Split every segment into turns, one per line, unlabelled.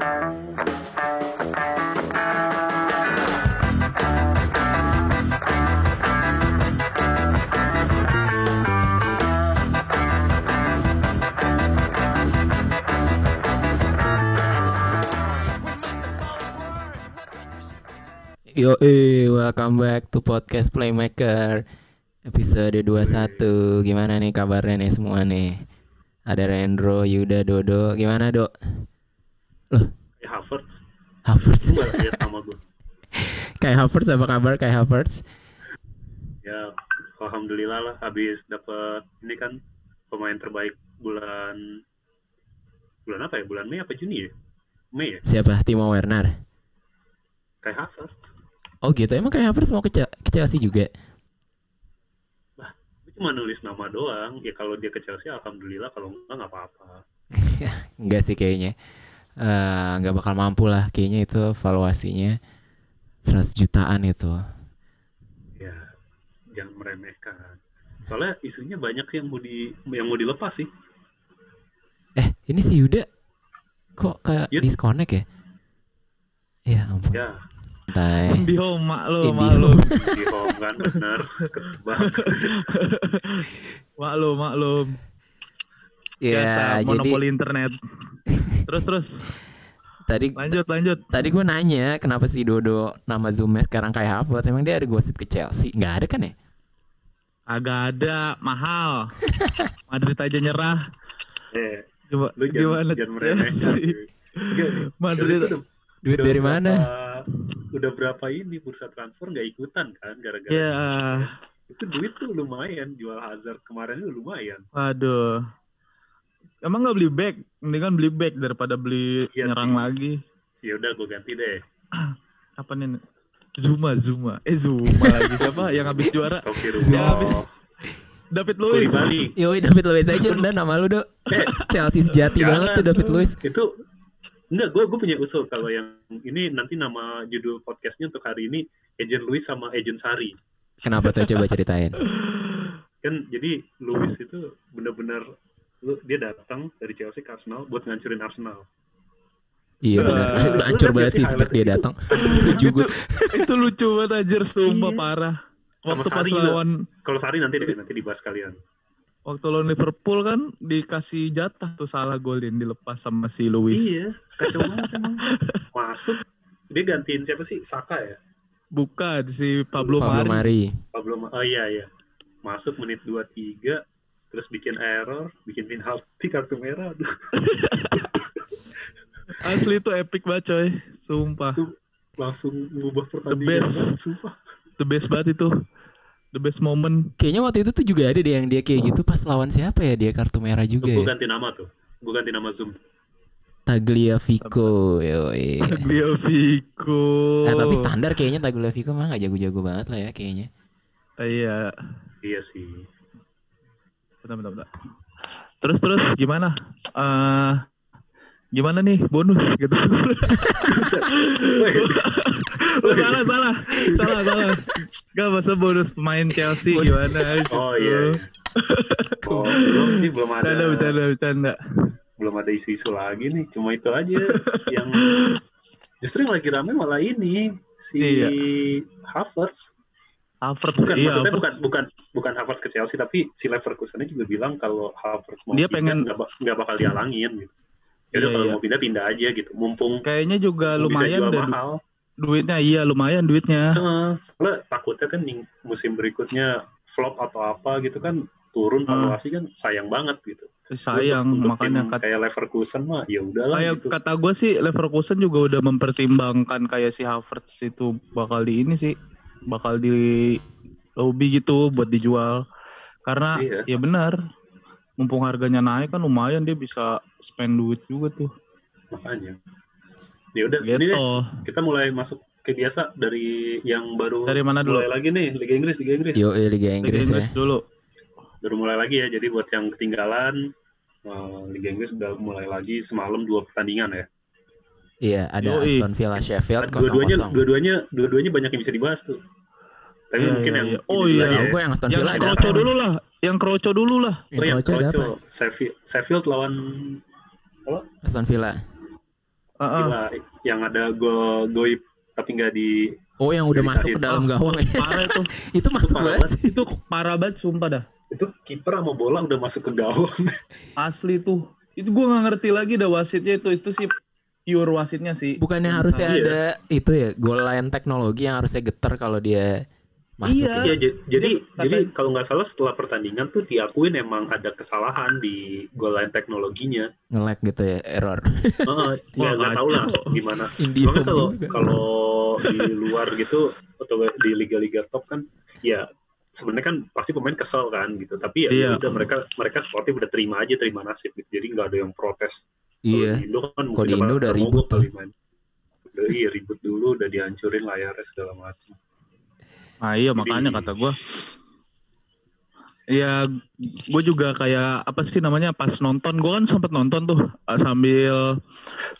Yo, eh, welcome back to podcast Playmaker episode 21. Gimana nih kabarnya nih semua nih? Ada Rendro, Yuda, Dodo. Gimana, Dok?
Havertz
Havertz.
gue lihat sama gue
Kayak Havertz apa kabar kayak Havertz?
ya alhamdulillah lah habis dapet ini kan pemain terbaik bulan bulan apa ya bulan Mei apa Juni ya Mei ya
Siapa? Timo Werner.
kayak Havertz
Oh gitu. Emang kayak Havertz mau ke, Chelsea juga?
Gue cuma nulis nama doang ya kalau dia ke Chelsea alhamdulillah kalau enggak nggak apa-apa
Enggak sih kayaknya. Eh, nggak bakal mampu lah kayaknya itu valuasinya 100 jutaan itu.
ya jangan meremehkan soalnya isunya banyak sih yang mau di yang mau dilepas sih
Eh, ini si Yuda kok kayak
Yud.
disconnect ya? Ya ampun.
ya
Santai.
Di home
Indie
mak lu,
di home kan bener ketebak
mak lu, mak lu. Biasa
Ya, jadi
monopoli internet. Terus terus
tadi
lanjut lanjut.
tadi gue nanya kenapa si Dodo nama Zoomnya sekarang kayak Havertz emang dia ada gosip ke Chelsea nggak ada kan ya
Agak ada mahal. Madrid aja nyerah.
eh
Gimana,
lu jangan,
gimana Chelsea? Madrid
duit
Udah
dari
berapa-
mana
Udah berapa ini bursa transfer nggak ikutan kan gara-gara
Ya,
itu duit tuh lumayan jual Hazard kemarin itu lumayan.
aduh. Emang nggak beli back? Mendingan beli back daripada beli
Iya
nyerang
sih.
lagi.
Ya udah gue ganti deh.
Apa nih? Zuma, Zuma. Eh Zuma lagi siapa yang habis juara? Yang habis David Luiz.
Yoi David Luiz aja udah nama lu dok
Eh,
Chelsea sejati
jangan.
banget tuh David Luiz
Itu enggak gue gue punya usul kalau yang ini nanti nama judul podcastnya untuk hari ini Agent Luis sama Agent Sari.
kenapa tuh coba ceritain
Kan jadi Luis itu benar-benar dia datang dari Chelsea ke Arsenal buat ngancurin Arsenal.
iya benar
Eh,
lu
hancur
liat
banget sih sejak dia datang setuju gue
itu lucu banget anjir sumpah
Iya.
parah
Sama
waktu pas
Sari
lawan
Kalau Sari nanti deh nanti dibahas kalian.
waktu lawan Liverpool kan dikasih jatah tuh salah golin dilepas sama si Luis
Iya, kacau banget emang. Masuk dia gantiin siapa sih? Saka ya?
bukan si Pablo,
Pablo
Mari
Mari
Pablo oh iya iya masuk menit 23 terus bikin error bikin penalti kartu merah Aduh,
asli itu epic banget coy. Sumpah.
Langsung mengubah
the
pertandingan
best.
banget, sumpah.
The best banget itu. The best moment.
Kayaknya waktu itu tuh juga ada deh yang dia kayak gitu pas lawan siapa ya dia kartu merah juga
gue
ya?
ganti nama tuh. Gue ganti nama zoom.
Tagliafico yoi.
Tagliafico.
Nah, tapi standar kayaknya Tagliafico mah gak jago-jago banget lah ya kayaknya.
Iya.
Iya sih
bentar bentar bentar. Terus terus gimana? Eh gimana nih bonus gitu? Oh, salah salah salah salah gak masa bonus pemain Chelsea
Bonus.
gimana
oh iya, iya. oh belum sih belum ada.
Bercanda bercanda bercanda.
Belum ada isu-isu lagi nih cuma itu aja yang justru yang lagi rame malah ini si
Iya.
Havertz
Havertz
bukan
iya
maksudnya
Havertz.
bukan bukan bukan Havertz ke Chelsea tapi si Leverkusen juga bilang kalau Havertz mau
Dia
pindah
pengen-
nggak ba- nggak bakal dihalangin gitu. Ya udah
Iya,
kalau
iya.
mau pindah pindah aja gitu. Mumpung
kayaknya juga
bisa
lumayan du-
mahal.
duitnya iya lumayan duitnya
Heeh, soalnya takutnya kan musim berikutnya flop atau apa gitu kan turun valuasi kan sayang banget gitu.
sayang
Untuk- untuk
makanya
tim kayak Leverkusen mah ya udahlah
kayak
gitu.
kata gue sih Leverkusen juga udah mempertimbangkan kayak si Havertz itu bakal di ini sih bakal di lobby gitu buat dijual karena
Iya.
ya benar mumpung harganya naik kan lumayan dia bisa spend duit juga tuh
Makanya. Ya udah ini deh
gitu
kita mulai masuk ke biasa dari yang baru
dari mana dulu
mulai lagi nih Liga Inggris Liga Inggris.
Yo, Liga
Liga
Inggris ya.
Inggris dulu
baru mulai lagi ya jadi buat yang ketinggalan eh, Liga Inggris udah mulai lagi semalam dua pertandingan ya
Iya, ada
Yoi.
Aston Villa Sheffield
dua-duanya
0-0.
dua-duanya dua-duanya banyak yang bisa dibahas tuh tapi
Iya,
mungkin
iya,
yang
iya. Oh, iya.
ya.
gue yang Aston
yang
Villa ada
kroco
apa?
dulu lah yang kroco dulu lah
oh yang
Kroco ada apa?
Kroco Sheffield, Sheffield lawan
Aston Villa.
Heeh.
Gila, yang ada gol goib tapi nggak di
Oh yang udah masuk ke dalam gawang ya.
Parah itu.
itu masuk
parah
banget sih.
itu parah banget sumpah dah.
itu kiper sama bola udah masuk ke gawang.
Asli tuh. Itu gua nggak ngerti lagi dah wasitnya itu itu sih pure wasitnya sih.
Bukannya harusnya
Iya.
ada itu ya goal line teknologi yang harusnya getar kalau dia masuk
Iya.
ya.
Iya, jadi jadi
kata-
kalau nggak salah setelah pertandingan tuh diakuin emang ada kesalahan di goal line teknologinya.
nge-lag gitu ya error.
Heeh, ya
Wah,
nggak tahu lah gimana. Soalnya kalau kalau di luar gitu atau di liga-liga top kan ya sebenarnya kan pasti pemain kesel kan gitu. Tapi ya
Iya.
udah mereka mereka sportif udah terima aja terima nasib gitu. Jadi nggak ada yang protes.
Iya.
di Indo kan
Kalau di
mungkin
Indo udah ribut tuh.
main. Udah iya ribut dulu udah dihancurin layarnya segala macam.
Nah iya makanya kata gua. Ya, gue juga kayak apa sih namanya pas nonton, gue kan sempet nonton tuh eh, sambil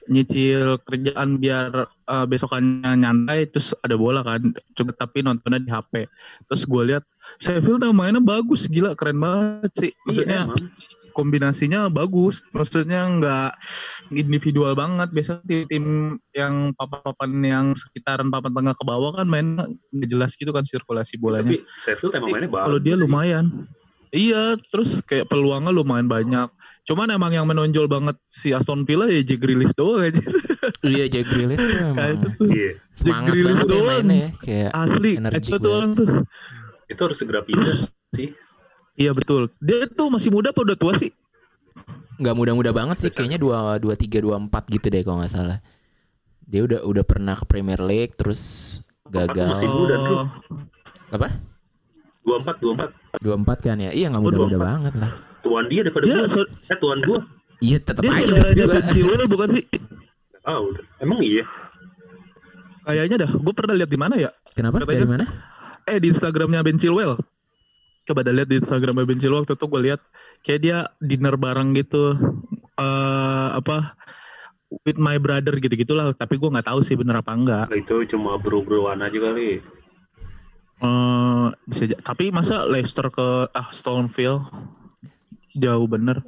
nyicil kerjaan biar eh, besokannya nyantai, terus ada bola kan, juga tapi nontonnya di HP. Terus gue lihat Sheffield mainnya bagus, gila keren banget sih. Maksudnya
iya, emang.
kombinasinya bagus, maksudnya nggak individual banget. Biasanya tim, tim yang papan-papan yang sekitaran papan tengah ke bawah kan main nggak jelas gitu kan sirkulasi bolanya.
Tapi Sheffield emang mainnya bagus.
Kalau dia
sih.
Iya, terus kayak peluangnya lumayan banyak. Cuman emang yang menonjol banget si Aston Villa ya Jack Grealish doang aja.
Iya Jack Grealish tuh
Kayak
emang
itu tuh
Iya,
semangat
Grealish
ya
doang.
ya. Kayak
asli. Itu tuh orang tuh.
itu harus segera pindah sih.
Iya betul. Dia tuh masih muda apa udah tua sih?
nggak muda-muda banget sih kayaknya dua dua tiga dua empat gitu deh kalau nggak salah. Dia udah udah pernah ke Premier League terus gagal.
Masih muda, Bro.
Oh,
Apa?
24 24
Dua empat kan ya? Iya nggak
Oh,
muda-muda
24.
banget lah.
tuan dia daripada
Dia
gua.
so-
Eh tuan gua.
Iya tetap
dia
aja.
Ben Chilwell bukan sih?
Ah, udah. Emang iya.
Kayaknya dah. Gue pernah lihat di mana ya?
Kenapa? Dari mana?
eh di Instagramnya Ben Chilwell. Coba dah lihat di Instagramnya Ben Chilwell waktu itu gue lihat kayak dia dinner bareng gitu eh apa with my brother gitu gitulah tapi gue nggak tahu sih bener apa enggak
itu cuma bro-broan aja kali.
Eh bisa tapi masa Leicester ke Aston Villa jauh bener.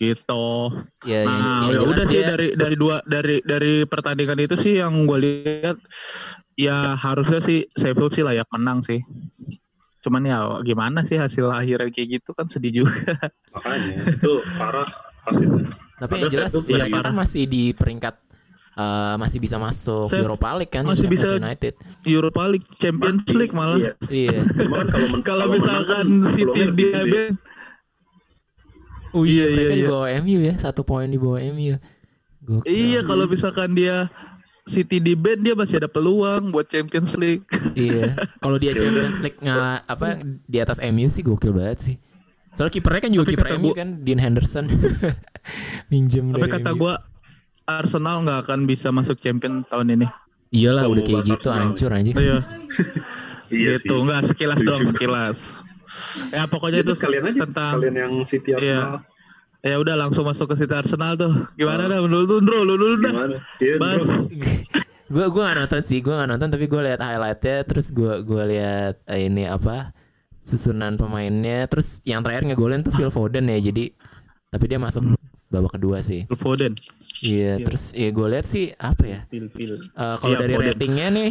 Gitu.
Ya, yang-
nah
yang
ya
jelas
udah sih
dia-
dari dari dua dari dari pertandingan itu sih yang gue lihat ya harusnya sih Sheffield sih layak menang sih. Cuman ya gimana sih hasil akhirnya kayak gitu kan sedih juga.
Makanya itu parah pas itu.
Tapi yang jelas ya, kan masih di peringkat eh, masih bisa masuk
Shef-
Europa League kan
masih bisa-
United.
Europa League Champions
Pasti.
League malah
Iya.
Iya.
Cuma kan kalau men-
kalau misalkan
kan
City di
gede.
Oh iya,
Iya, iya,
di
iya.
bawah MU ya, satu poin di bawah MU. Gokil.
iya kalau misalkan dia City di band dia masih ada peluang buat Champions League
iya. Kalau dia Champions League nggak apa di atas MU sih gokil banget sih. Soalnya kipernya kan juga kiper MU kan Dean Henderson. Minjem
tapi
dari
kata
MU.
gue Arsenal nggak akan bisa masuk Champion tahun ini
Iyalah
Oh,
udah kayak gitu
Arsenal.
hancur anjir.
iya
Iya
gitu
sih.
nggak sekilas dong sekilas ya pokoknya
Itu
itu
sekalian aja
tentang
sekalian yang City Arsenal.
ya udah langsung masuk ke City Arsenal tuh gimana dah menurut lu Ndro lu dulu dah
Gimana? Iya,
Bas.
bro.
gue gue gak nonton sih gue gak nonton tapi gue lihat highlightnya terus gue gue lihat eh, ini apa susunan pemainnya terus yang terakhir ngegolin tuh Phil Foden ya jadi tapi dia masuk babak kedua sih.
Foden.
Iya
Iya.
terus ya gue lihat sih apa ya?
Phil Phil.
Eh, kalau
Iya,
dari
Foden.
ratingnya nih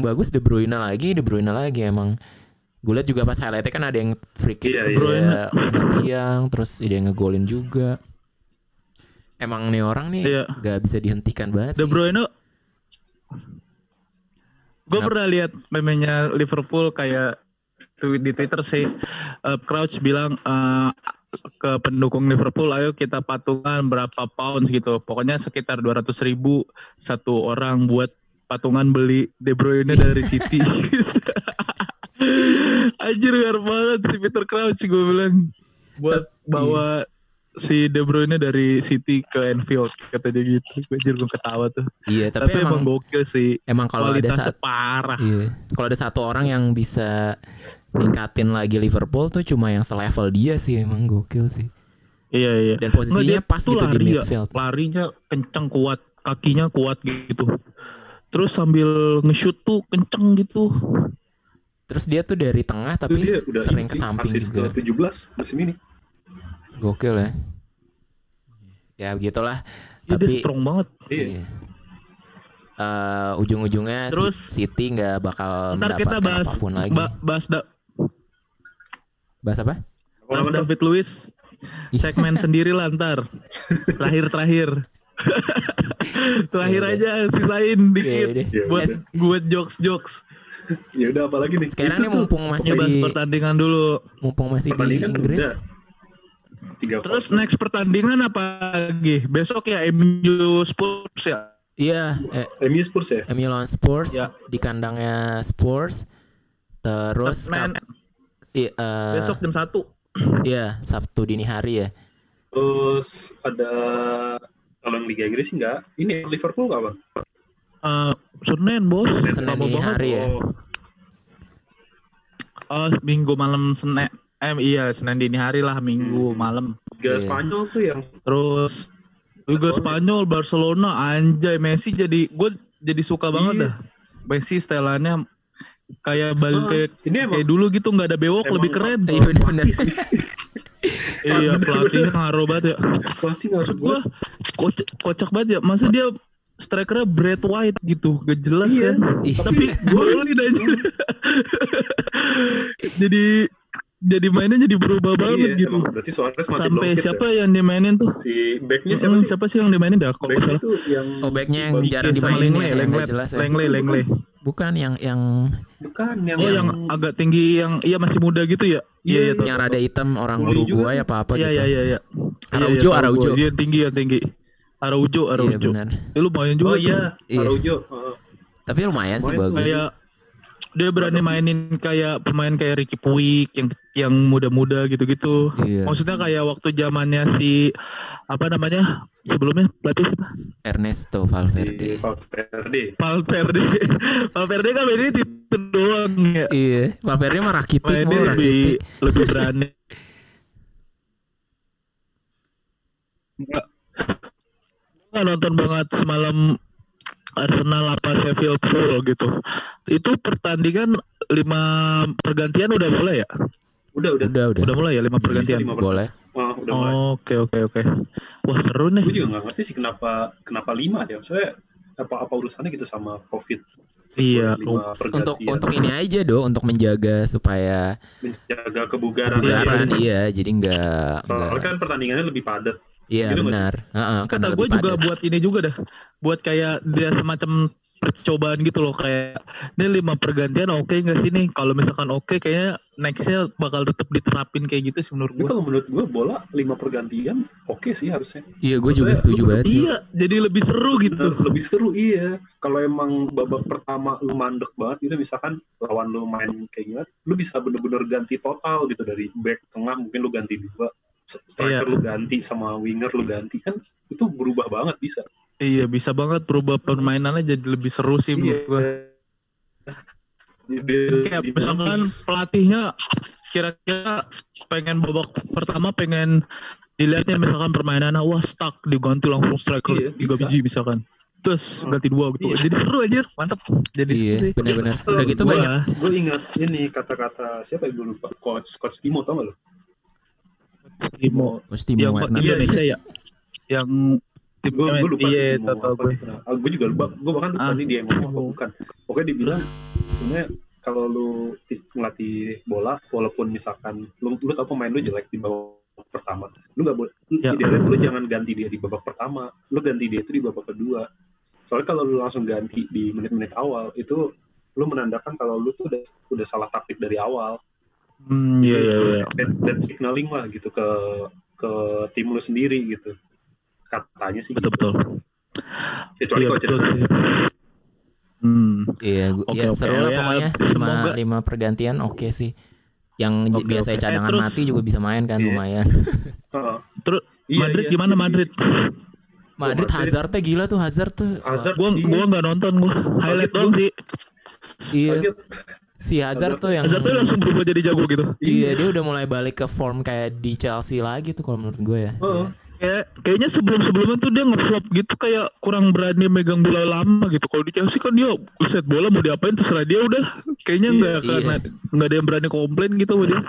bagus De Bruyne lagi De Bruyne lagi emang. Gue lihat juga pas highlightnya kan ada yang free kick
Iya,
De. Bruyne tiang terus ada yang ngegolin juga. Emang nih orang nih
Iya.
gak bisa dihentikan banget
De Bruyne gue pernah lihat memenya Liverpool kayak tweet di Twitter sih. Eh, Crouch bilang eh, ke pendukung Liverpool ayo kita patungan berapa pounds gitu. Pokoknya sekitar 200 ribu satu orang buat patungan beli De Bruyne dari City. Anjir luar banget si Peter Crouch gue bilang. Buat bawa si De Bruyne dari City ke Anfield kata dia gitu gue anjir gue ketawa tuh
iya tapi,
tapi, emang,
emang
gokil sih
emang kalau ada saat
parah
Iya. Kalau ada satu orang yang bisa ningkatin lagi Liverpool tuh cuma yang selevel dia sih emang gokil sih.
iya iya
Dan
Nggak,
posisinya
dia
pas gitu di
lari ya,
midfield.
larinya kenceng kuat kakinya kuat gitu terus sambil nge-shoot tuh kenceng gitu
Terus dia tuh dari tengah tapi sering ke samping juga.
ke 17 musim ini.
Gokil ya. Ya begitulah.
Iya, dia
Tapi
strong banget.
Iya.
iya. Eh, ujung-ujungnya
Terus,
si City nggak bakal
Ntar kita bahas
apa pun lagi.
ba- bahas da-
bahas apa?
bahas David Luiz segmen sendiri lah ntar. Terakhir terakhir. terakhir
Iya,
aja sisain
Iya,
dikit
udah.
Ya
buat buat jokes jokes.
Ya udah apalagi nih?
Sekarang nih
tuh
mumpung masih
Ya bahas
di
pertandingan dulu.
mumpung masih di
pertandingan
Inggris.
udah. Tiga
Terus next pertandingan apa lagi? Besok ya MU Spurs ya.
Iya, eh,
MU Spurs ya?
MU lawan Spurs
Ya.
di kandangnya Spurs. Terus kap- i- eh,
besok jam 1.
Iya, Sabtu dini hari ya.
Terus ada kalau yang Liga Inggris enggak. Ini Liverpool nggak bang?
Eh, Senin bos.
Senin dini hari ya.
Oh,
Oh, minggu malam Senin. Eh iya, Senin dini hari lah, minggu
Hmm.
malam.
Liga
Iya.
Spanyol tuh yang
Terus Liga. Spanyol, Barcelona, anjay Messi jadi gue jadi suka banget
Iya.
dah. Messi setelannya kayak balik
Ah,
kayak,
ini emang
kayak dulu gitu nggak ada bewok lebih keren.
Iya benar.
iya pelatihnya ngaruh banget ya.
pelatih nggak
Maksud gue kocak, kocak banget ya. Masa dia strikernya Brad White gitu, gak jelas
Iya.
kan.
Ih,
Tapi golin aja. jadi jadi mainnya jadi berubah banget
Iya,
gitu.
emang berarti Suarez masih
Sampai siapa
ya?
yang dimainin tuh?
Si backnya siapa sih?
siapa sih yang dimainin dah? Salah.
tuh yang
Oh, backnya yang jarang dimainin
Lengle,
ya, yang
Lengle,
jelas ya.
Lengle, Lengle.
Bukan yang yang
bukan yang
Oh yang agak tinggi yang iya masih muda gitu ya?
Iya,
iya. tahu,
yang
tahu.
rada hitam orang Uruguay apa apa
Iya
gitu.
iya iya iya.
Araujo,
Iya, iya,
Araujo.
Dia yang tinggi yang tinggi. Araujo,
Iya
Araujo.
benar.
Eh, lumayan juga
Oh iya,
Iya.
Araujo. Heeh.
Tapi lumayan sih bagus.
Kayak dia berani mainin kayak pemain kayak Ricky Puig yang yang muda-muda gitu-gitu.
Iya.
Maksudnya kayak waktu zamannya si apa namanya sebelumnya pelatih siapa?
Ernesto Valverde.
Valverde.
Valverde. Valverde kan mainnya itu doang ya.
Iya, Valverde mah rakitic
Mainnya
mau
lebih lebih berani. Enggak. Nggak nonton banget semalam Arsenal apa Sheffield full gitu. Itu pertandingan lima pergantian udah mulai ya?
Udah, udah.
Udah, udah.
Udah mulai ya lima pergantian.
lima
Boleh.
Oh, udah mulai.
Oke oke oke. Wah seru nih.
Gue juga nggak ngerti sih kenapa kenapa lima ya. Saya apa apa urusannya gitu sama COVID?
Iya.
Untuk untuk ini aja do, untuk menjaga supaya
menjaga kebugaran.
kebugaran iya, jadi enggak
Soalnya
enggak.
kan pertandingannya lebih padat.
Iya
gitu
benar. Heeh, karena
Kata gue juga
padat.
buat ini juga dah. Buat kayak dia semacam percobaan gitu loh kayak ini lima pergantian oke nggak sih nih kalau misalkan oke kayaknya nextnya bakal tetap diterapin kayak gitu sih menurut gue
kalau menurut gue bola lima pergantian oke sih harusnya.
Iya, gue juga setuju banget sih.
iya jadi lebih seru gitu
Nah, lebih seru iya. Kalau emang babak pertama lu mandek banget gitu misalkan lawan lu main kayak gimana, lu bisa bener-bener ganti total gitu dari back tengah mungkin lu ganti dua, striker
Iya.
lu ganti sama winger lu ganti kan itu berubah banget bisa.
Iya bisa banget berubah permainannya jadi lebih seru sih menurut gue
Jadi,
kayak misalkan pelatihnya kira-kira pengen babak pertama pengen dilihatnya misalkan permainannya wah stuck diganti langsung striker
Iya,
tiga
bisa.
biji misalkan terus
Hmm.
ganti dua gitu
Iya.
jadi seru aja mantap jadi
Iya,
sih
benar-benar. Udah gitu
Gua-
banyak
gue ingat ini kata-kata siapa ya gue lupa coach coach Timo tau gak lo?
Timo
Pasti
yang
mau Werner.
Indonesia ya yang tim
gue gue lupa
iya
sih apa.
gue.
Nah, gue juga lupa. Gue bahkan lupa
Ah.
nih dia yang ngomong apa bukan. Pokoknya dia bilang sebenarnya kalau lu ti- ngelatih bola walaupun misalkan lu lu tau pemain lu jelek di babak pertama lu nggak boleh
Ya.
idealnya lu jangan ganti dia di babak pertama lu ganti dia itu di babak kedua. Soalnya kalau lu langsung ganti di menit-menit awal itu lu menandakan kalau lu tuh udah udah salah taktik dari awal.
Hmm, iya iya iya.
Dan, dan signaling lah gitu ke ke tim lu sendiri gitu katanya sih
betul
gitu.
betul
kecuali
iya
coach
betul sih hmm
Iya, gua,
Oke,
ya
oke.
seru lah
Ya,
pokoknya. Lima,
semoga-
lima pergantian oke sih. Yang j-
Oke,
biasa
oke. Eh,
cadangan
terus-
mati juga bisa main kan
Iya.
lumayan.
Heeh.
Terus
Iya,
Madrid
iya.
gimana
Jadi,
Madrid
Madrid Hazardnya gila tuh Hazard tuh.
Hazard
gua
iya.
gua nggak nonton gua highlight doang sih
Iya, si Hazard tuh yang
Hazard tuh langsung berubah jadi jago gitu
Iya, dia udah mulai balik ke form kayak di Chelsea lagi tuh kalau menurut gue ya.
Heeh.
Kayak kayaknya sebelum sebelumnya tuh dia ngeflop gitu kayak kurang berani megang bola lama gitu kalau di Chelsea kan dia set bola mau diapain terserah dia udah kayaknya
Iya,
nggak
iya.
karena nggak ada yang berani komplain gitu sama dia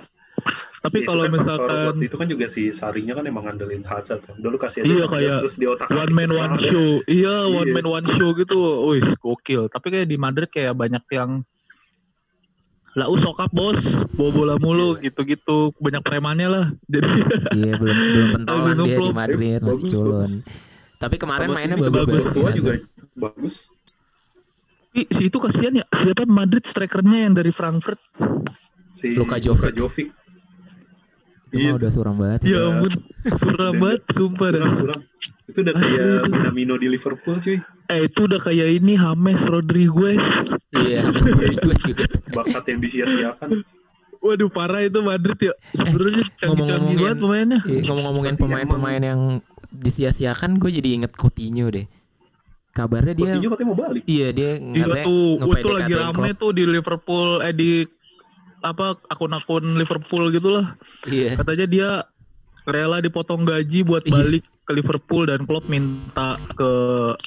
Tapi
Itu
kalau
kan
misalkan
itu kan juga si Sarinya kan emang ngandelin Hazard kan. Dulu kasih aja
Iya, kayak
terus di otak
one man one show, iya one
Iya.
man one show gitu, wih gokil. Tapi kayak di Madrid kayak banyak yang lah usokap bos, bawa bola mulu
Iya.
gitu-gitu, banyak premannya lah. Jadi
Iya belum belum pentolan
Lagi
dia di. Madrid masih
Bagus,
culun. Tapi kemarin mainnya bagus
juga
Hazard.
bagus.
Ih, si itu kasihan ya, siapa Madrid strikernya yang dari Frankfurt?
Si
Luka Jovic.
Jovic.
Itu
Iya,
udah suram banget.
Ya ampun, suram banget, sumpah dah.
suram, suram. Itu udah kayak Minamino di Liverpool cuy.
Eh itu udah kayak ini James Rodriguez.
Iya, gue juga.
Bakat yang disia-siakan.
Waduh parah itu Madrid ya. Sebenarnya canggih-canggih
ngomong-ngomongin-
banget pemainnya.
Iya, ngomong-ngomongin pemain-pemain yang disia-siakan, gue jadi inget Coutinho deh. Kabarnya dia,
Coutinho katanya mau balik.
iya dia
Iya tuh, itu lagi rame
Klopp.
tuh di Liverpool eh di apa akun-akun Liverpool gitulah.
Iya,
Katanya dia rela dipotong gaji buat
Iya.
balik ke Liverpool dan Klopp minta ke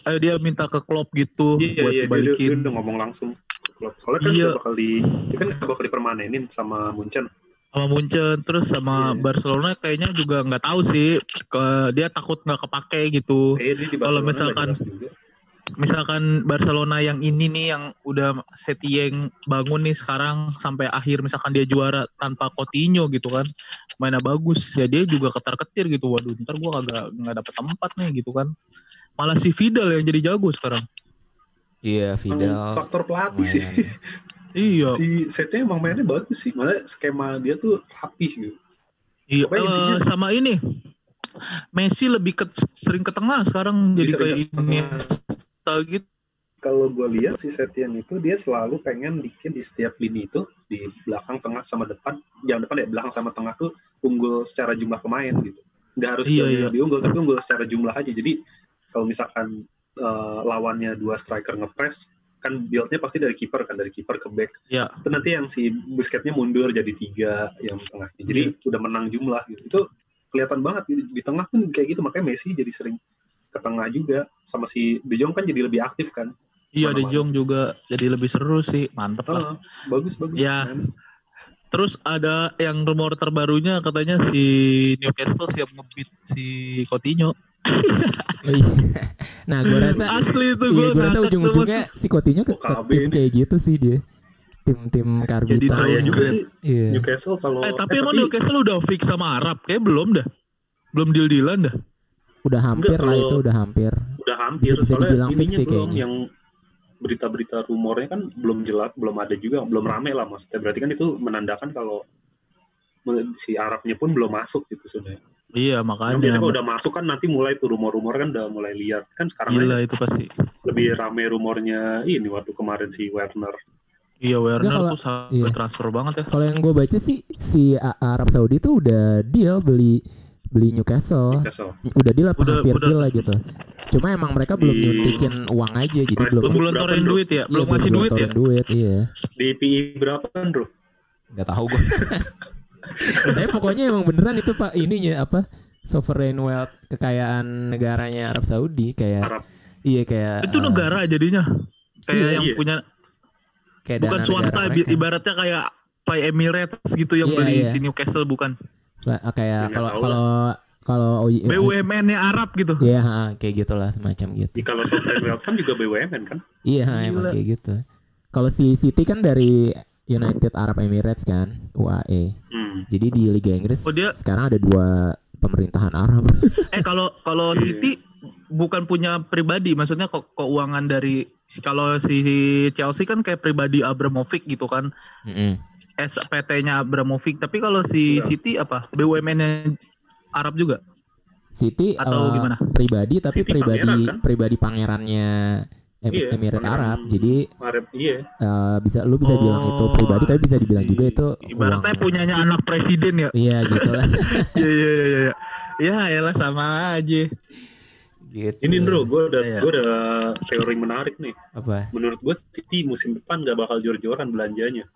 eh dia minta ke Klopp gitu
Iya,
buat
iya, dia, dia, dia
dibalikin.
udah ngomong langsung. Klopp. Soalnya kan
Iya.
dia bakal di, dia kan bakal dipermanenin sama Munchen.
sama Munchen terus sama
Iya.
Barcelona kayaknya juga nggak tahu sih ke dia takut nggak kepake gitu
Eh, dia di
Kalau misalkan-
nggak jelas juga.
Misalkan Barcelona yang ini nih yang udah Setieng bangun nih sekarang sampai akhir misalkan dia juara tanpa Coutinho gitu kan mainnya bagus ya dia juga ketar ketir gitu waduh ntar gua kagak nggak dapet tempat nih gitu kan malah si Vidal yang jadi jago sekarang
iya
Emang
Vidal.
faktor pelatih sih.
iya
si setnya emang mainnya bagus sih. Malah skema dia tuh rapih gitu.
iya
intinya-
sama ini Messi lebih ke, sering ke tengah sekarang jadi
Bisa
kayak
ke
ini
tengah.
gitu
Kalau gue lihat si Setien itu dia selalu pengen bikin di setiap lini itu di belakang, tengah sama depan, jangan depan ya belakang sama tengah tuh unggul secara jumlah pemain gitu. Nggak harus
Iya, iya.
lebih unggul, tapi unggul secara jumlah aja. Jadi kalau misalkan eh, lawannya dua striker ngepres, kan build-nya pasti dari kiper kan dari kiper ke back.
Iya.
Itu nanti yang si Busquets-nya mundur jadi tiga yang tengahnya. Jadi
Iya.
udah menang jumlah gitu. Itu kelihatan banget di, di tengah pun kayak gitu makanya Messi jadi sering ke tengah juga sama si De Jong kan jadi lebih aktif kan.
Iya, De. Jong juga jadi lebih seru sih, mantep lah.
Ah, bagus bagus.
Ya.
Men.
Terus ada yang rumor terbarunya katanya si Newcastle siap ngebit si Coutinho.
Iya. nah, gue rasa
Asli itu
iya,
gue
gue rasa ujung-ujungnya si Coutinho ke, ke tim kayak gitu sih dia. Tim-tim karbita.
Jadi
Bahaya juga
juga.
sih
Iya.
Newcastle kalau
Eh tapi emang Newcastle udah fix sama Arab? Kayak belum dah. Belum deal-dealan dah.
Udah hampir
Enggak,
lah
kalau-
itu, udah hampir.
udah hampir
bisa- bisa dibilang fix sih kayaknya.
yang berita-berita rumornya kan belum jelas belum ada juga belum rame lah maksudnya berarti kan itu menandakan kalau si Arabnya pun belum masuk gitu sudah.
Iya
Kan
makanya.
biasanya kalau udah masuk kan nanti mulai tuh rumor-rumor kan udah mulai liar kan sekarang
Gila itu pasti.
lebih rame rumornya ini waktu kemarin si Werner.
Iya Werner
Nggak, kalau-
tuh sampai
iya.
transfer banget ya.
Kalau yang gue baca sih si Arab Saudi tuh udah deal beli beli Newcastle.
Newcastle.
Udah deal apa
Udah-
hampir
udah.
deal lah gitu. Cuma emang mereka belum
Di-
nyuntikin uang aja jadi
Price
belum
tuh
Belum
berapa,
ngeluarin duit ya?
iya,
Belum ngasih duit ya?
duit, iya.
Di PI berapa kan, Bro?
Gak tahu gue. Tapi pokoknya emang beneran itu Pak ininya apa? Sovereign wealth kekayaan negaranya Arab Saudi kayak
Arab.
iya kayak
Itu
eh,
negara jadinya. Kayak
Iya.
yang
Iya.
punya
kayak
bukan swasta ibaratnya kayak Pak Emirates gitu yang
Iya,
beli
iya.
si Newcastle bukan.
Lah, kayak
Nggak
kalau kalau kalau oh, iya,
BUMN-nya Arab gitu.
Iya, ha, kayak gitulah semacam gitu.
Di kalau Wealth kan juga BUMN kan?
Iya, ha, emang kayak gitu. Kalau si City kan dari United Arab Emirates kan, UAE.
Hmm.
Jadi di Liga Inggris
Oh, dia-
sekarang ada dua pemerintahan Arab.
Eh kalau kalau
Iya.
City bukan punya pribadi, maksudnya kok keuangan dari kalau si si Chelsea kan kayak pribadi Abramovich gitu kan,
Mm-mm.
SPT-nya Abramovich. Tapi kalau si
Iya.
City apa? BUMN-nya Arab juga.
City
Atau
eh,
gimana?
pribadi tapi
City
pribadi
pangeran, kan?
pribadi pangerannya Em-
Iya,
Emirat Arab. Jadi
Arab iya.
eh, bisa lu bisa bilang itu
Oh,
pribadi tapi bisa dibilang juga itu
Ibaratnya
uang.
punyanya anak presiden ya.
Iya gitu lah.
Iya iya iya iya. Ya elah sama aja.
gitu.
Ini bro, gue ada
Iya.
gue ada teori menarik nih.
apa?
Menurut gue City musim depan gak bakal jor-joran belanjanya.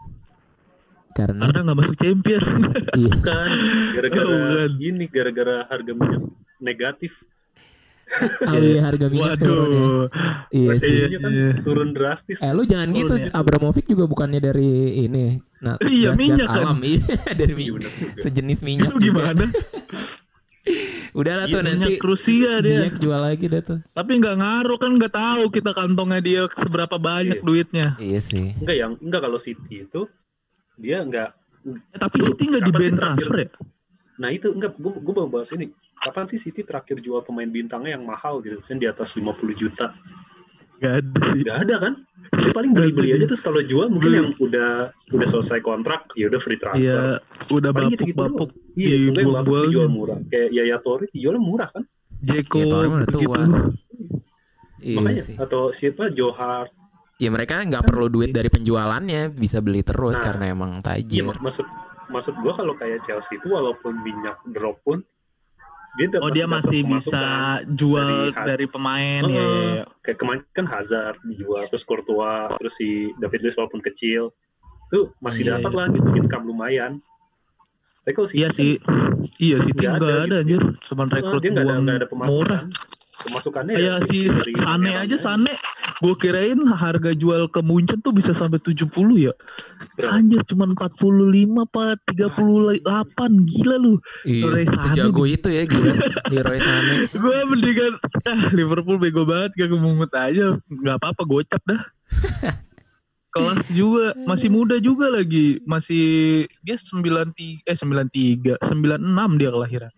Karena
Karena nggak masuk champion.
iya,
Kan gara-gara
Oh, bukan.
ini gara-gara harga minyak negatif.
Oh iya harga minyak turun ya.
Waduh.
Iya sih.
Kan
Iya.
turun drastis.
Eh lu jangan gitu,
ya.
Abramovic juga bukannya dari ini. Nah,
Iya,
gas-gas
minyak kan.
alam iya, dari
Iya,
minyak. Sejenis minyak.
Itu gimana?
Udahlah
Iya,
tuh nanti
Minyak Rusia dia.
jual lagi dah tuh.
Tapi nggak ngaruh kan nggak tahu kita kantongnya dia seberapa banyak
Iya.
duitnya.
Iya sih.
Enggak yang enggak kalau City itu dia enggak
Eh, tapi City nggak di band
terakhir?
transfer ya?
Nah itu enggak, gue gue mau bahas ini. Kapan sih City terakhir jual pemain bintangnya yang mahal gitu, misalnya di atas 50 juta?
Gak ada.
Gak ada kan? Dia paling beli-beli aja terus kalau jual mungkin yang udah udah selesai kontrak, ya udah free transfer.
Iya, udah
Paling gitu-gitu
bapuk-bapuk.
Iya, mungkin yang
dibuang-buang.
bagus dijual murah. Kayak Yaya Toure dijualnya murah kan?
Jeko
Ya, tua. Iya
Makanya
sih.
atau siapa Johar.
Ya mereka nggak perlu duit dari penjualannya, bisa beli terus
Nah,
karena emang
Iya,
tajir.
mak- maksud maksud gua kalau kayak Chelsea itu walaupun minyak drop pun dia
Oh dia masih bisa jual
dari
dari, pemain
Heeh.
ya, ya, ya.
kayak kemarin kan Hazard dijual terus Courtois terus si David Luiz walaupun kecil tuh masih
Iya,
dapat
iya.
lah gitu income lumayan tapi kalau
Iya sih. Iya sih
Nggak
nggak
ada
ada,
gitu.
anjir. Cuman rekrut
dia nggak ada ada pemasukan
murah.
Pemasukannya
Kayak
ya
si Sane aja Sane gue kirain harga jual ke Munchen tuh bisa sampai 70 ya.
Berapa?
Anjir cuma 45 apa 38 gila lu.
Iya,
Leroy Sané
sejago itu ya gila. Leroy Sané.
Gue mendingan ah, Liverpool bego banget gak kemungut aja. Gak apa-apa gocap dah. Kelas juga masih muda juga lagi. Masih dia 93 eh 93, 96 dia kelahiran.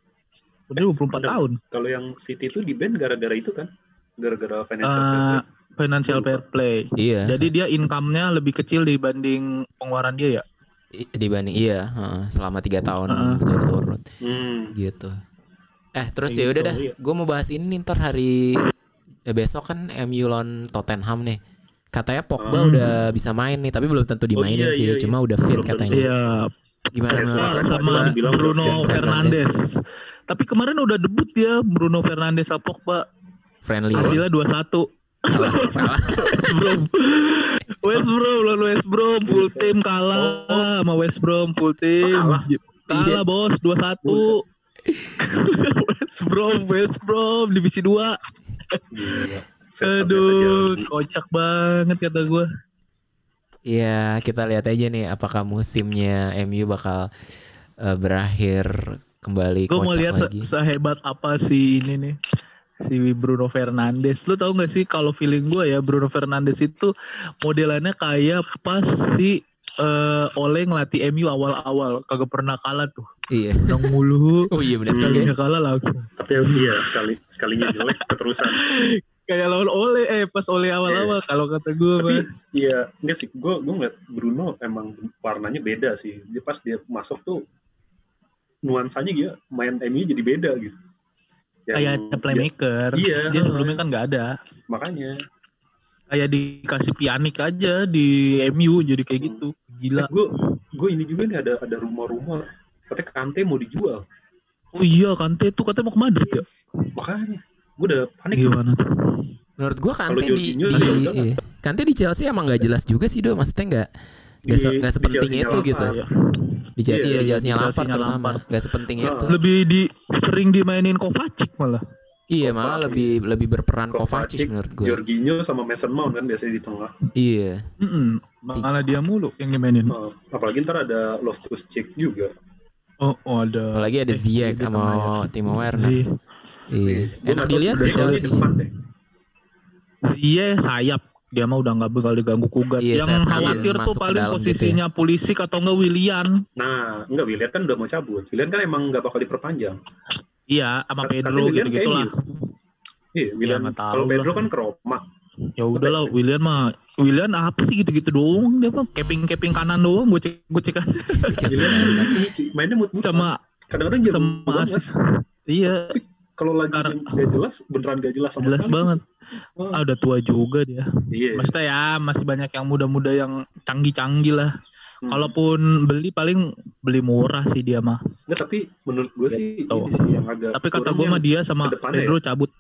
Udah 24
Bener.
tahun.
kalau yang City itu di band gara-gara itu kan gara-gara financial
Eh,
fair play.
financial fair play.
Iya.
Jadi dia income-nya lebih kecil dibanding pengeluaran dia ya.
I- dibanding iya heeh, selama tiga tahun
Heeh.
berturut-turut
hmm.
gitu. Eh terus ya udah
gitu,
dah,
iya.
gue mau bahas ini nih, ntar hari eh, besok kan MU lawan Tottenham nih. Katanya Pogba
Hmm.
udah bisa main nih, tapi belum tentu dimainin
iya,
sih.
iya, iya.
Cuma udah fit
Belum
katanya.
Iya,
Gimana
Iya, kan
sama
dibilang
Bruno
Bruno
Fernandes. Tapi kemarin udah debut dia Bruno Fernandes sama Pogba.
Friendly.
Hasilnya 2-1.
Kalah, kalah.
West Brom. West Brom lawan West Brom full team kalah sama West Brom full team.
Oh, kalah?
Kalah bos 2-1. West Brom, West Brom divisi 2.
Gila. Set
Aduh, kocak banget kata gua.
Iya, kita lihat aja nih apakah musimnya MU bakal eh, berakhir kembali
Gue mau lihat se-
lagi.
sehebat apa si ini nih si Bruno Fernandes. Lu tahu nggak sih kalau feeling gue ya Bruno Fernandes itu modelannya kayak pas si eh, Oleh ngelatih MU awal-awal kagak pernah kalah tuh.
Iya.
Menang mulu.
Oh iya benar.
Sekalinya kalah langsung.
tapi iya sekali sekalinya jelek keterusan
Kayak lawan Oleh eh pas Oleh awal-awal kalau kata gue
tapi
mah.
iya enggak sih gue gue ngeliat Bruno emang warnanya beda sih dia pas dia masuk tuh nuansanya dia main MU jadi beda gitu Yang
Kayak ada
dia-
playmaker.
Iya.
Dia sebelumnya kan nggak ada.
makanya
Kayak dikasih pianik aja di MU jadi kayak gitu. Gila.
gue gue ini juga nih ada ada rumor-rumor katanya Kante mau dijual
Oh iya Kante tuh katanya mau ke Madrid ya.
makanya gue udah panik
Gimana tuh?
Menurut gua Kante di, di iya. Kante di Chelsea emang nggak jelas juga sih do, maksudnya nggak nggak se- sepenting itu gitu.
Iya.
Di, Chelsea
Iya,
iya,
iya, di
Lampard terutama nggak sepenting itu.
lebih di sering dimainin Kovacic malah.
Iya
Kovacic.
malah lebih lebih berperan Kovacic
Kovacic,
menurut gue.
Jorginho sama Mason Mount kan biasanya di tengah
Iya.
Mm malah dia mulu yang dimainin.
Oh, apalagi ntar ada Loftus Cheek juga
Oh, oh ada.
Apalagi ada
Eh,
Ziyech sama
ya.
Timo Werner. Iya. Enak dilihat sih Chelsea.
di depan deh.
Ziyech sayap. Dia mah udah nggak bakal diganggu kugat.
Iya,
yang khawatir
kanan
tuh paling
gitu
posisinya Pulisic atau enggak Willian.
Nah, enggak Willian kan udah mau cabut. Willian kan emang nggak bakal diperpanjang.
Iya, sama Pedro
Willian
gitu.
Iya, Willian.
nggak tahu
kalau Pedro kan ke Roma.
Ya udahlah, Willian mah Willian apa sih gitu-gitu doang dia mah keping-keping kanan doang gocek gocekan
Willian lucu, mainnya mut-mut.
sama
kadang-kadang
sama asis. Iya,
Kalau lagi
Karena-
nggak jelas, beneran nggak jelas sama
jelas
sekali.
banget.
Oh,
Ah, udah tua juga dia.
iya.
Maksudnya ya masih banyak yang muda-muda yang canggih-canggih lah.
Hmm.
Kalaupun beli paling beli murah sih dia mah.
Nggak, tapi menurut gue sih
Gitu.
ini sih yang agak
Tapi kata gue mah dia sama
depannya
Pedro cabut.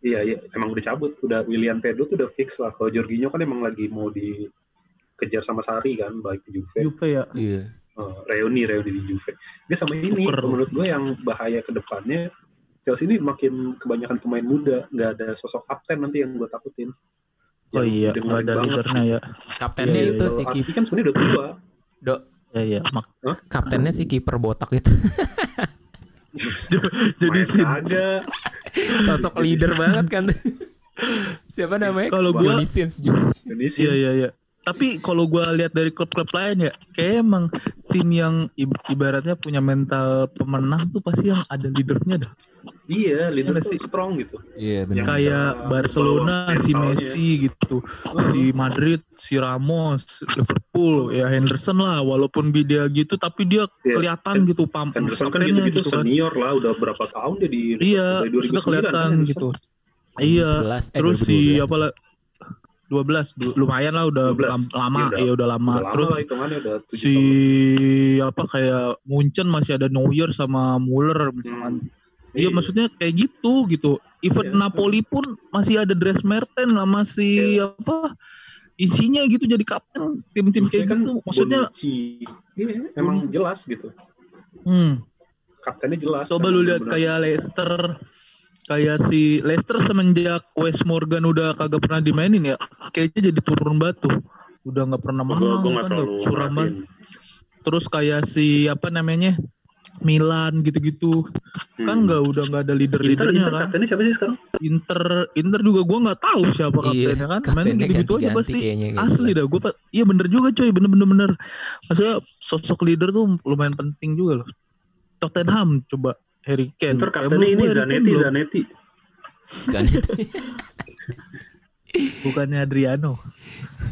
Iya, iya, emang udah cabut. Udah William Pedro tuh udah fix lah. Kalau Jorginho kan emang lagi mau dikejar sama Sari kan, baik di Juve.
Juve ya.
Iya.
Oh, reuni reuni di Juve. Dia sama ini
Tuker.
menurut gue yang bahaya ke depannya Chelsea ini makin kebanyakan pemain muda, nggak ada sosok kapten nanti yang gue takutin.
Oh
Yang
iya, nggak ada
banget.
leadernya ya.
Kaptennya
Iya, iya,
itu
Kalau
si kiper
kan sebenarnya udah tua.
do
Ya iya, mak
kaptennya si kiper botak itu.
jadi sih.
Sosok leader banget kan. Siapa namanya?
Kalau gua-
Johnny Sins juga.
Iya iya iya. Tapi kalau gua lihat dari klub-klub lain ya, kayak emang tim yang ib- ibaratnya punya mental pemenang tuh pasti yang ada leadernya dah.
Iya, leader
Iya
tuh
sih.
strong gitu.
Iya
benar.
Kayak Barcelona si. Messi gitu, si Madrid si Ramos, Liverpool ya Henderson lah walaupun dia gitu tapi dia
Iya.
kelihatan gitu pam
Henderson kan
kaptennya
gitu-gitu
kan.
senior lah, udah berapa tahun dia di
Iya, sudah
2009
kelihatan
kan Henderson.
gitu. Iya,
11, eh,
terus si
2012.
apa lah 12 du- lumayan lah udah
12.
lam- lama
Iya, udah-
ya udah lama.
Udah lama
terus
lah hitungannya udah 7
si
tahun.
apa kayak Munchen masih ada Neuer sama Muller misalkan. Iya maksudnya kayak gitu gitu. Even
Iya.
Napoli pun masih ada Dres Merten lah masih
Iya.
apa isinya gitu jadi kapten tim-tim kayak
kan
gitu. Maksudnya
Bonucci. Iya, emang jelas gitu.
hmm,
Kaptennya jelas.
coba lu lihat kayak Leicester kayak si Leicester semenjak Wes Morgan udah kagak pernah dimainin ya kayaknya jadi turun batu. Udah nggak pernah
Gua-
menang
gua nggak
kan suram terus kayak si apa namanya Milan gitu-gitu. Kan
Hmm.
nggak udah nggak ada leader
Inter,
leadernya
Inter
kan.
kaptennya siapa sih sekarang?
Inter Inter juga gua nggak tahu siapa
Iya,
kaptennya kan. Main gitu-gitu aja pasti
kayaknya,
asli dah. Gue iya bener juga coy. Bener bener bener. Maksudnya sosok leader tuh lumayan penting juga loh. Tottenham coba Harry Kane Eh,
kaptennya ini Zanetti,
belum.
Zanetti.
Kan
bukannya Adriano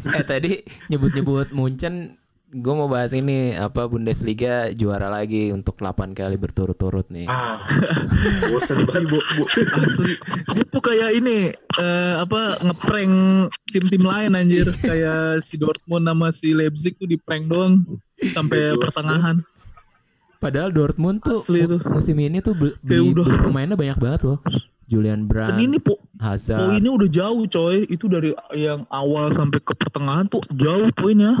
eh tadi nyebut-nyebut Munchen gue mau bahas ini apa Bundesliga juara lagi untuk 8 kali berturut-turut nih.
Ah, bosen banget.
Bu, bu, asli. Dia tuh kayak ini eh, apa ngeprank tim-tim lain anjir kayak si Dortmund sama si Leipzig tuh di prank doang sampai pertengahan.
Padahal Dortmund tuh
Asli
mu-
tuh.
musim ini tuh beli,
Kayak udah.
beli pemainnya banyak banget loh. Julian Brand,
ini po,
Hazard.
poinnya udah jauh coy. Itu dari yang awal sampai ke pertengahan tuh jauh poinnya.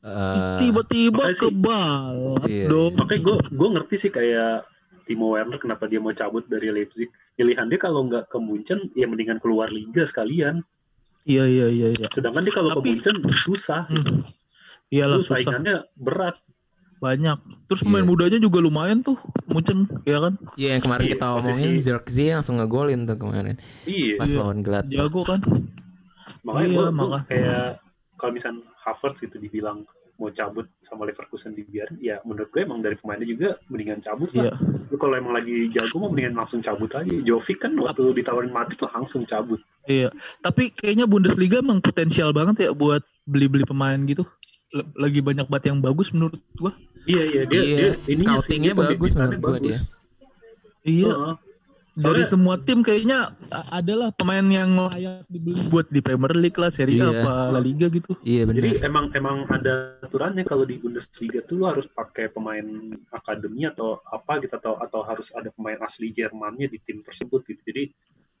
eh,
Tiba-tiba
sih-
kebal
Iya.
dong.
Makanya gue gue ngerti sih kayak Timo Werner kenapa dia mau cabut dari Leipzig. Pilihan dia kalau nggak ke Munchen, ya mendingan keluar liga sekalian.
Iya iya iya iya.
Sedangkan dia kalau ke Munchen susah.
Hmm. Iyalah susah
saingannya berat.
Banyak. Terus pemain
Iya.
mudanya juga lumayan tuh, Munchen, ya kan?
Iya yang kemarin
Iya,
kita
posisi-
omongin Zirkzee langsung ngegolin tuh kemarin
Iya.
pas
Iya.
lawan Gladbach.
Jago kan?
Makanya
Iya,
gue
maka-
kayak kalau misal Havertz gitu dibilang mau cabut sama Leverkusen dibiarin, ya menurut gue emang dari pemainnya juga mendingan cabut
Iya.
lah. Lu kalau emang lagi jago mau mendingan langsung cabut aja. Jovic kan waktu ditawarin Madrid langsung cabut.
Iya, tapi kayaknya Bundesliga emang potensial banget ya buat beli-beli pemain gitu. Lagi banyak banget yang bagus menurut gua.
Iya iya dia,
Iya,
dia sih,
scoutingnya bagus menurut gua dia.
Iya,
Heeh.
dari
Soalnya-
semua tim kayaknya adalah pemain yang layak dibeli buat di Premier League lah, Serie A
Iya.
apa La Liga gitu.
Iya
Jadi
benar.
emang emang ada aturannya kalau di Bundesliga tuh lu harus pakai pemain akademi atau apa gitu atau atau harus ada pemain asli Jermannya di tim tersebut gitu. Jadi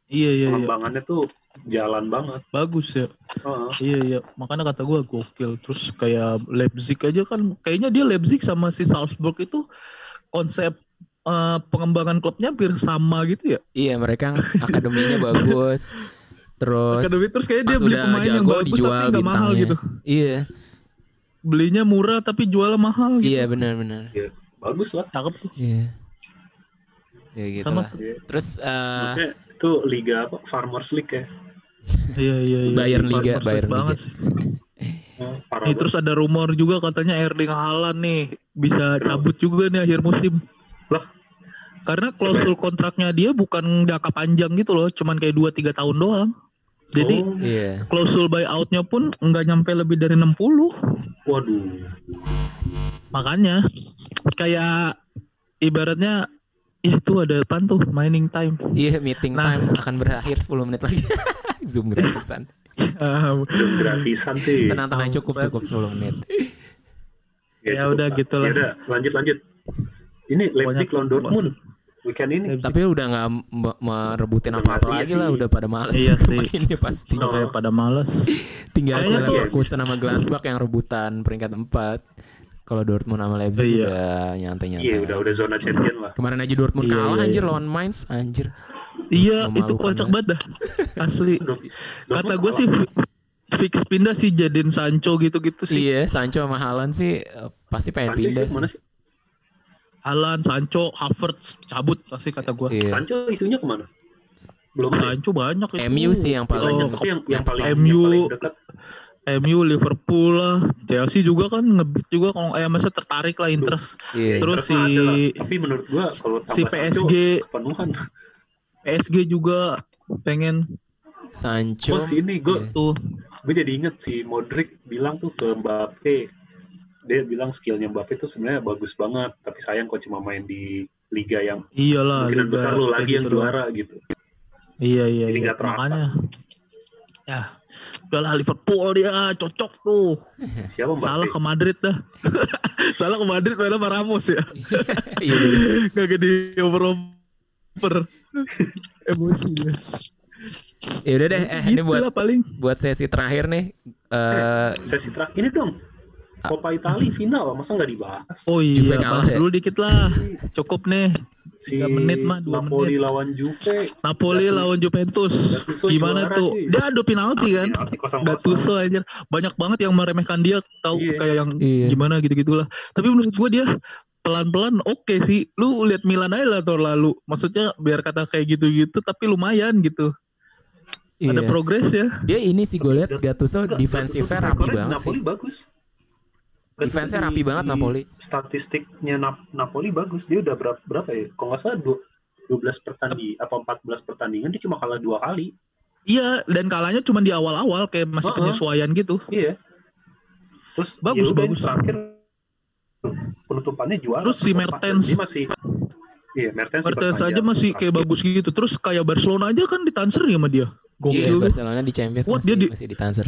Iya iya iya,
pengembangannya tuh jalan banget.
bagus ya.
Heeh.
Iya iya, makanya kata gua gokil. Terus kayak Leipzig aja kan, kayaknya dia Leipzig sama si Salzburg itu konsep eh, pengembangan klubnya hampir sama gitu ya.
Iya mereka akademinya bagus. Terus
Akademi terus kayaknya dia beli pemain yang bagus
dijual
tapi nggak mahal gitu.
Iya,
Belinya murah tapi jualnya mahal gitu.
iya benar-benar.
Bagus lah.
Cakep tuh.
Iya. Ya gitu
Sama
lah.
Iya.
Terus
Maksudnya itu liga apa? Farmers League ya.
Iya iya iya.
Bayern Liga,
Farmers
Bayern
banget.
Liga.
banget.
terus ada rumor juga katanya Erling Haaland nih bisa cabut juga nih akhir musim.
Lah?
Karena klausul kontraknya dia bukan jangka panjang gitu loh, cuman kayak 2 3 tahun doang. Jadi
Oh,
iya.
klausul buyoutnya pun nggak nyampe lebih dari 60.
waduh.
Makanya kayak ibaratnya ya itu ada apa tuh mining time.
Iya, meeting
Nah.
time akan berakhir 10 menit lagi. Zoom gratisan.
Ah,
Zoom gratisan sih.
Tenang tenang cukup cukup 10 menit.
Ya
cukup
udah, gitu lah.
Ya udah, lanjut lanjut. Ini Leipzig lawan Dortmund weekend ini.
Leipzig.
Tapi udah nggak me- merebutin apa-apa lagi
sih.
lah, udah pada males
Iya sih.
mainnya pasti.
Udah kayak pada males.
Tinggal
Kayaknya tuh-
Leverkusen sama Gladbach yang rebutan peringkat 4. Kalau Dortmund sama Leipzig
Iya.
udah nyantai-nyantai.
Iya, udah udah zona champion lah.
Kemarin aja Dortmund
Iya,
kalah
iya,
anjir
iya.
lawan Mainz anjir.
Iya, itu
Memalukan
kocak
banget.
dah. Asli. Kata gue sih fi- fix pindah sih jadiin Sancho gitu-gitu sih.
Iya, Sancho sama Haaland sih eh, pasti pengen
Sancho
pindah
sih,
sih.
ke mana sih?
Haaland, Sancho, Havertz cabut pasti kata gue.
Iya.
Sancho isunya ke mana? Belum.
Sancho banyak itu.
MU sih yang paling
Oh,
tapi yang, yang paling
MU.
yang paling dekat
MU, Liverpool lah, Chelsea juga kan ngebit juga kalau eh masa tertarik lah interest.
Iya.
Terus
Interest lah.
si-
tapi menurut gua kalau
Si PSG,
kepenuhan.
PSG juga pengen
Sancho.
Oh sini gue
Iya.
tuh.
gue jadi inget si Modric bilang tuh ke Mbappe dia bilang skillnya Mbappe tuh sebenarnya bagus banget tapi sayang kok cuma main di liga yang
Iyalah,
kemungkinan
Liga
besar lu
kayak
lagi yang
gitu
juara gitu
Iya iya
Jadi
iya.
terasa.
Makanya. Ya. Udahlah Liverpool dia cocok tuh.
siapa Mbappe
Salah ke Madrid dah. Salah ke Madrid malah sama Ramos ya.
Iya. bener.
Gak di over-over. Emosi dia.
Ya udah deh, eh ini
Gitu
buat
paling.
buat sesi terakhir nih. Eh
sesi terakhir ini dong Coppa Italia final masa nggak dibahas
Oh
Juve
iya,
kalah
bahas
ya?
dulu dikit lah. Cukup nih.
Si
menit mah, dua
Napoli
menit.
lawan Juve
Napoli
Gattuso-
lawan Juventus.
Gattuso
Gimana
juara,
tuh?
cuy.
Dia adu penalti kan?
Kosong-kosong.
Gattuso anjir. Banyak banget yang meremehkan dia tahu
Iya.
kayak yang
Iya.
gimana gitu-gitulah. Tapi menurut gua dia pelan-pelan oke sih. Lu lihat Milan aja lah tahun lalu. Maksudnya biar kata kayak gitu-gitu tapi lumayan gitu. Ada
iya.
progres ya.
Dia ini sih gue lihat
Gat-
Gattuso
Gattuso
rapi banget
Napoli
sih.
bagus
Defense-nya
di-
rapi banget
di
Napoli.
statistiknya Nap- Napoli bagus dia udah berapa, berapa ya kalau nggak salah dua- 12 pertandingan apa 14 pertandingan dia cuma kalah dua kali
Iya, dan kalahnya cuma di awal-awal kayak masih
Heeh.
penyesuaian gitu.
iya terus
Bagus,
ya
bagus.
terakhir penutupannya juara
Terus si Mertens.
dia masih iya Mertens,
Mertens aja masih kayak bagus gitu. Terus kayak Barcelona aja kan ditransfer ya sama dia.
Iya,
Gokil tuh.
Barcelona di Champions
Wah,
masih,
dia di-
masih ditransfer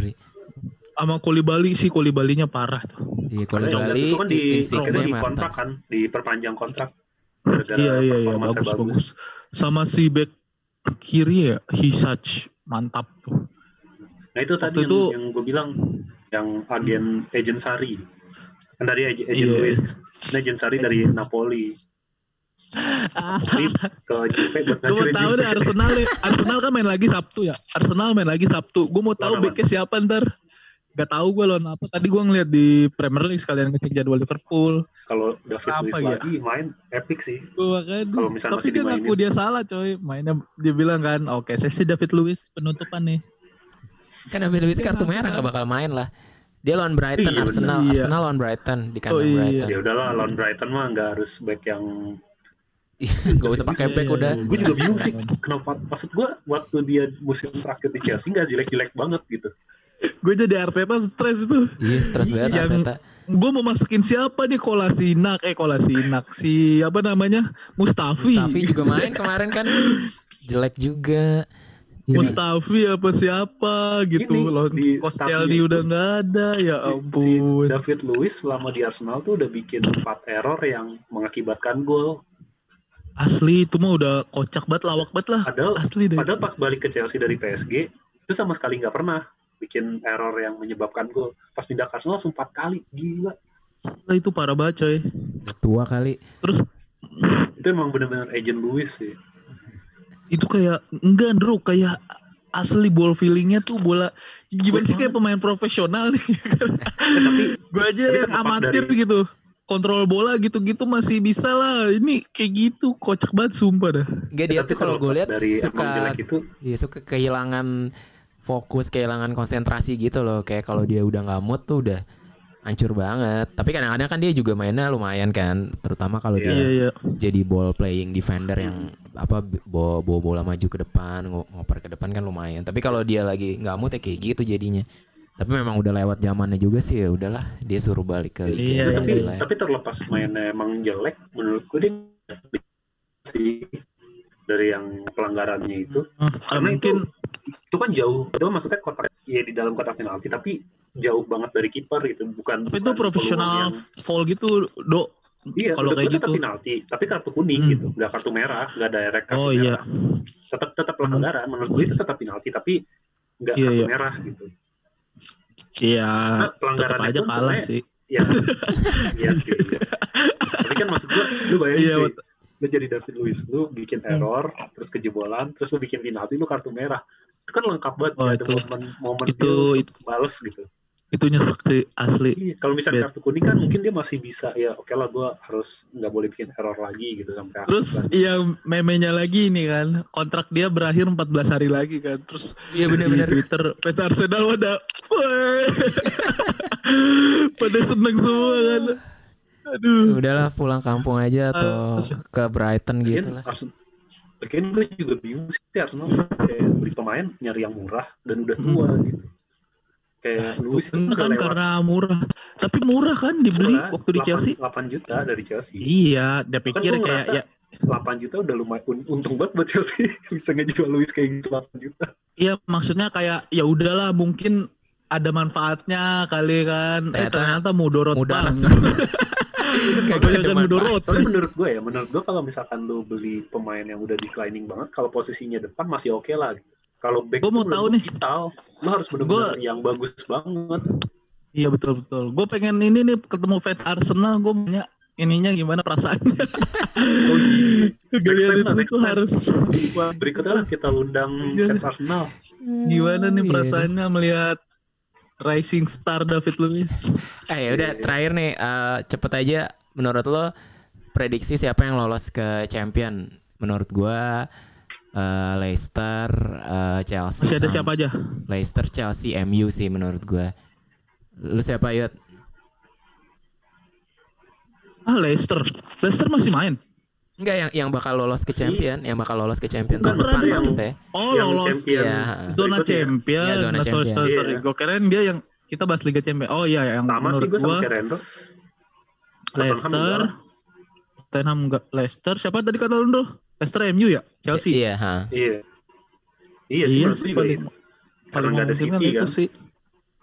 Sama Kolibali sih, Kolibalinya parah tuh.
Iya,
yang
Bali
Gattuso kan di, di kontrak kan diperpanjang kontrak
Iya iya iya bagus, bagus Sama si back kiri ya Hisach mantap tuh.
Nah itu tadi
Waktu
yang,
itu-
yang gue bilang yang agen agent Sari. Kan tadi ag- agent
Iya.
Luis, agent Sari dari Napoli.
Gue mau tahu deh Arsenal nih. Arsenal kan main lagi Sabtu ya. Arsenal main lagi Sabtu. Gue mau tahu backnya siapa ntar. Gak tahu gue lawan apa. Tadi gue ngeliat di Premier League sekalian ngecek jadwal Liverpool.
Kalau David
Apa
Luiz
ya?
lagi main epic sih.
Gue kan.
Kalau misalnya
Tapi
masih
dia
dimainin.
ngaku dia salah coy. Mainnya dia bilang kan, oke saya sih David Luiz penutupan nih.
Kan David Luiz kartu merah
kan.
gak bakal main lah. Dia lawan Brighton,
Iya,
Arsenal.
Iya.
Arsenal lawan Brighton di
Oh,
kandang
iya.
Brighton.
Ya udahlah lawan Brighton mah nggak harus back yang
gak usah pakai
Iya,
back
iya,
udah.
iya.
gue juga bingung sih kenapa maksud gue waktu dia musim terakhir di Chelsea nggak jelek-jelek banget gitu
Gue jadi Arteta stres tuh.
Iya, stres banget
Yang-
Arteta.
Gue mau masukin siapa nih Kolasinak eh Kolasinak si apa namanya Mustafi.
Mustafi juga main kemarin kan jelek juga. Iya.
Mustafi apa siapa gitu
Ini,
loh.
di
Koscielny udah
itu.
nggak ada ya
si
ampun.
David Luiz selama di Arsenal tuh udah bikin empat error yang mengakibatkan gol
Asli itu mah udah kocak banget lawak banget lah.
padahal
Asli deh.
padahal pas balik ke Chelsea dari PSG itu sama sekali nggak pernah bikin error yang menyebabkan gol. Pas pindah ke Arsenal langsung empat kali gila.
Itu parah banget coy.
Tua kali.
Terus
itu emang bener-bener agent Luiz sih.
Itu kayak enggak Andrew kayak asli ball feelingnya tuh bola gimana sih kayak pemain profesional nih?
Tapi
gue aja
Tapi
yang amatir
dari-
gitu. Kontrol bola gitu-gitu masih bisa lah. Ini kayak gitu kocak banget sumpah dah.
Enggak dia
tapi
tuh kalau gue lihat suka
itu.
Iya suka kehilangan fokus, kehilangan konsentrasi gitu loh. Kayak kalau dia udah nggak mood tuh udah hancur banget. Tapi kadang-kadang kan dia juga mainnya lumayan kan, terutama kalau
Iya.
dia
iya iya
jadi ball playing defender yang apa bawa, bawa bola maju ke depan, ngo- ngoper ke depan kan lumayan. Tapi kalau dia lagi nggak mood ya kayak gitu jadinya. Tapi memang udah lewat zamannya juga sih ya udahlah dia suruh balik ke
Iya,
Liga
tapi
Brazil lah.
tapi terlepas mainnya emang jelek menurut gue dia sih dari yang pelanggarannya itu
Hmm,
karena
mungkin
itu itu kan jauh. Itu kan maksudnya kotak ya di dalam kotak penalti tapi jauh banget dari kiper gitu. Bukan
tapi itu profesional
peluang
foul gitu do
yang, iya
kalau kayak gitu.
penalti tapi kartu kuning
Hmm.
gitu. Nggak kartu merah nggak direct kartu
oh iya.
tetap tetap pelanggaran menurut gue itu tetap penalti tapi nggak
Iya,
kartu
iya.
merah gitu.
Iya
Nah,
tetap
pelanggarannya
aja kalah sih.
ya iya. Sih tapi kan maksud gua lu bayangin
Iya, bet-
lu jadi David Luiz lu bikin error terus kejebolan terus lu bikin penalti lu kartu merah. Itu kan lengkap banget
Oh,
ya, ada
itu-
momen momen
itu- itu-
bales gitu.
itu nyesek sih asli.
Iya, kalau misalnya
Bet.
kartu kuning kan mungkin dia masih bisa ya oke lah gua harus nggak boleh bikin error lagi gitu sampai akhir
terus
kan.
yang memenya lagi ini kan kontrak dia berakhir 14 hari lagi kan. Terus
Iya
di Twitter fans Arsenal pada pada seneng semua kan aduh
Udahlah pulang kampung aja atau ke Brighton gitu lah.
Lagian gue juga bingung sih Arsenal kayak beli pemain nyari yang murah dan udah tua gitu. Kayak Luis
Itu kan karena murah tapi murah kan dibeli waktu di Chelsea
8 juta dari Chelsea.
iya dia
Kan
pikir
gua
kayak ya
8 juta udah lumayan un- untung banget buat Chelsea bisa ngejual Luis kayak gitu 8 juta.
Iya maksudnya kayak ya udahlah mungkin ada manfaatnya kali kan. Eh
Ternyata
ternyata mudorot banget.
Kayak manfaat.
mudorot.
Soalnya menurut gue ya, menurut gue kalau misalkan lu beli pemain yang udah declining banget, kalau posisinya depan masih oke lah. Kalau back
Gua mau tahu
menurut
nih.
gua vital. Lu harus benar-benar yang bagus banget.
Iya betul betul. Gue pengen ini nih ketemu fans Arsenal. Gue punya ininya gimana perasaannya.
Oh, iya. Lah,
itu tuh harus
Berikutnya lah kita undang
Iya.
fans Arsenal.
gimana nih
Iya.
perasaannya melihat rising star David Luiz.
Eh ya udah terakhir nih eh, cepet aja menurut lo prediksi siapa yang lolos ke champion? Menurut gua eh, Leicester, eh, Chelsea.
Masih ada siapa aja?
Leicester, Chelsea, MU sih menurut gua. Lu siapa Yud?
Ah Leicester. Leicester masih main.
Enggak yang yang bakal lolos ke champion, yang bakal lolos ke champion tahun depan
yang-
maksudnya.
Oh
Yang
lolos
champion
Iya.
zona
berikutnya.
champion.
Iya, zona
Nah, sorry,
champion.
sorry, sorry.
Iya.
Gue keren dia yang kita bahas Liga Champions. Oh iya yang
Sama sih
menurut
gue sama
gua
kayak Rendro.
Leicester, Tottenham enggak Leicester. Siapa tadi kata lu? Leicester MU ya? Chelsea.
Iya, ha.
Iya. Iya sih juga
paling
itu.
paling
Karena nggak ada City
itu
kan.
sih.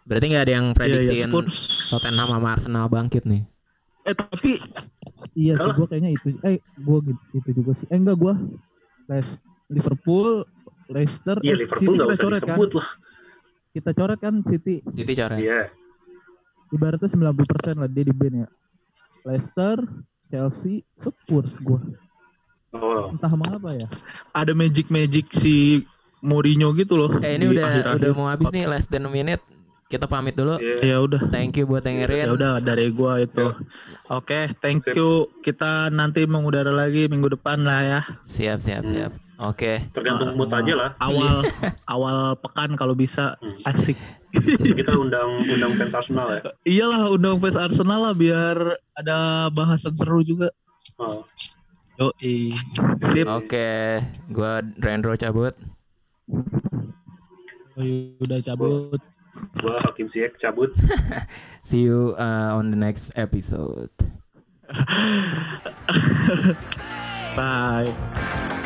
Berarti nggak ada yang
Iya, iya,
prediksiin
Spurs.
Tottenham sama Arsenal bangkit nih.
Eh tapi
Iya sih gue kayaknya itu eh gue gitu, itu juga sih. Eh enggak gue Les Liverpool, Leicester,
Iya
eh,
Liverpool
City
nggak usah
coret kan.
disebut lah.
Kita coret kan City
City coret.
Iya.
ibaratnya 90% lah dia di band ya. Leicester, Chelsea, Spurs gue.
Oh.
Entah mengapa ya.
ada magic magic si Mourinho gitu loh.
Eh ini udah
akhir-akhir.
udah mau habis nih less than a minute. Kita pamit dulu.
Iya.
Ya udah.
Thank you buat dengerin.
Ya udah dari gua itu. Oke, thank
Sip.
you. Kita nanti mengudara lagi minggu depan lah ya.
Siap, siap, siap. Oke.
Tergantung mood aja lah.
Awal awal pekan kalau bisa
Hmm.
asik.
Kita undang undang fans Arsenal ya.
Iyalah undang fans Arsenal lah biar ada bahasan seru juga.
Oh.
Yo, sip.
Oke, gua Rendro cabut.
Oh, udah cabut.
Gua Hakim Ziyech cabut.
See you uh, on the next episode.
Bye.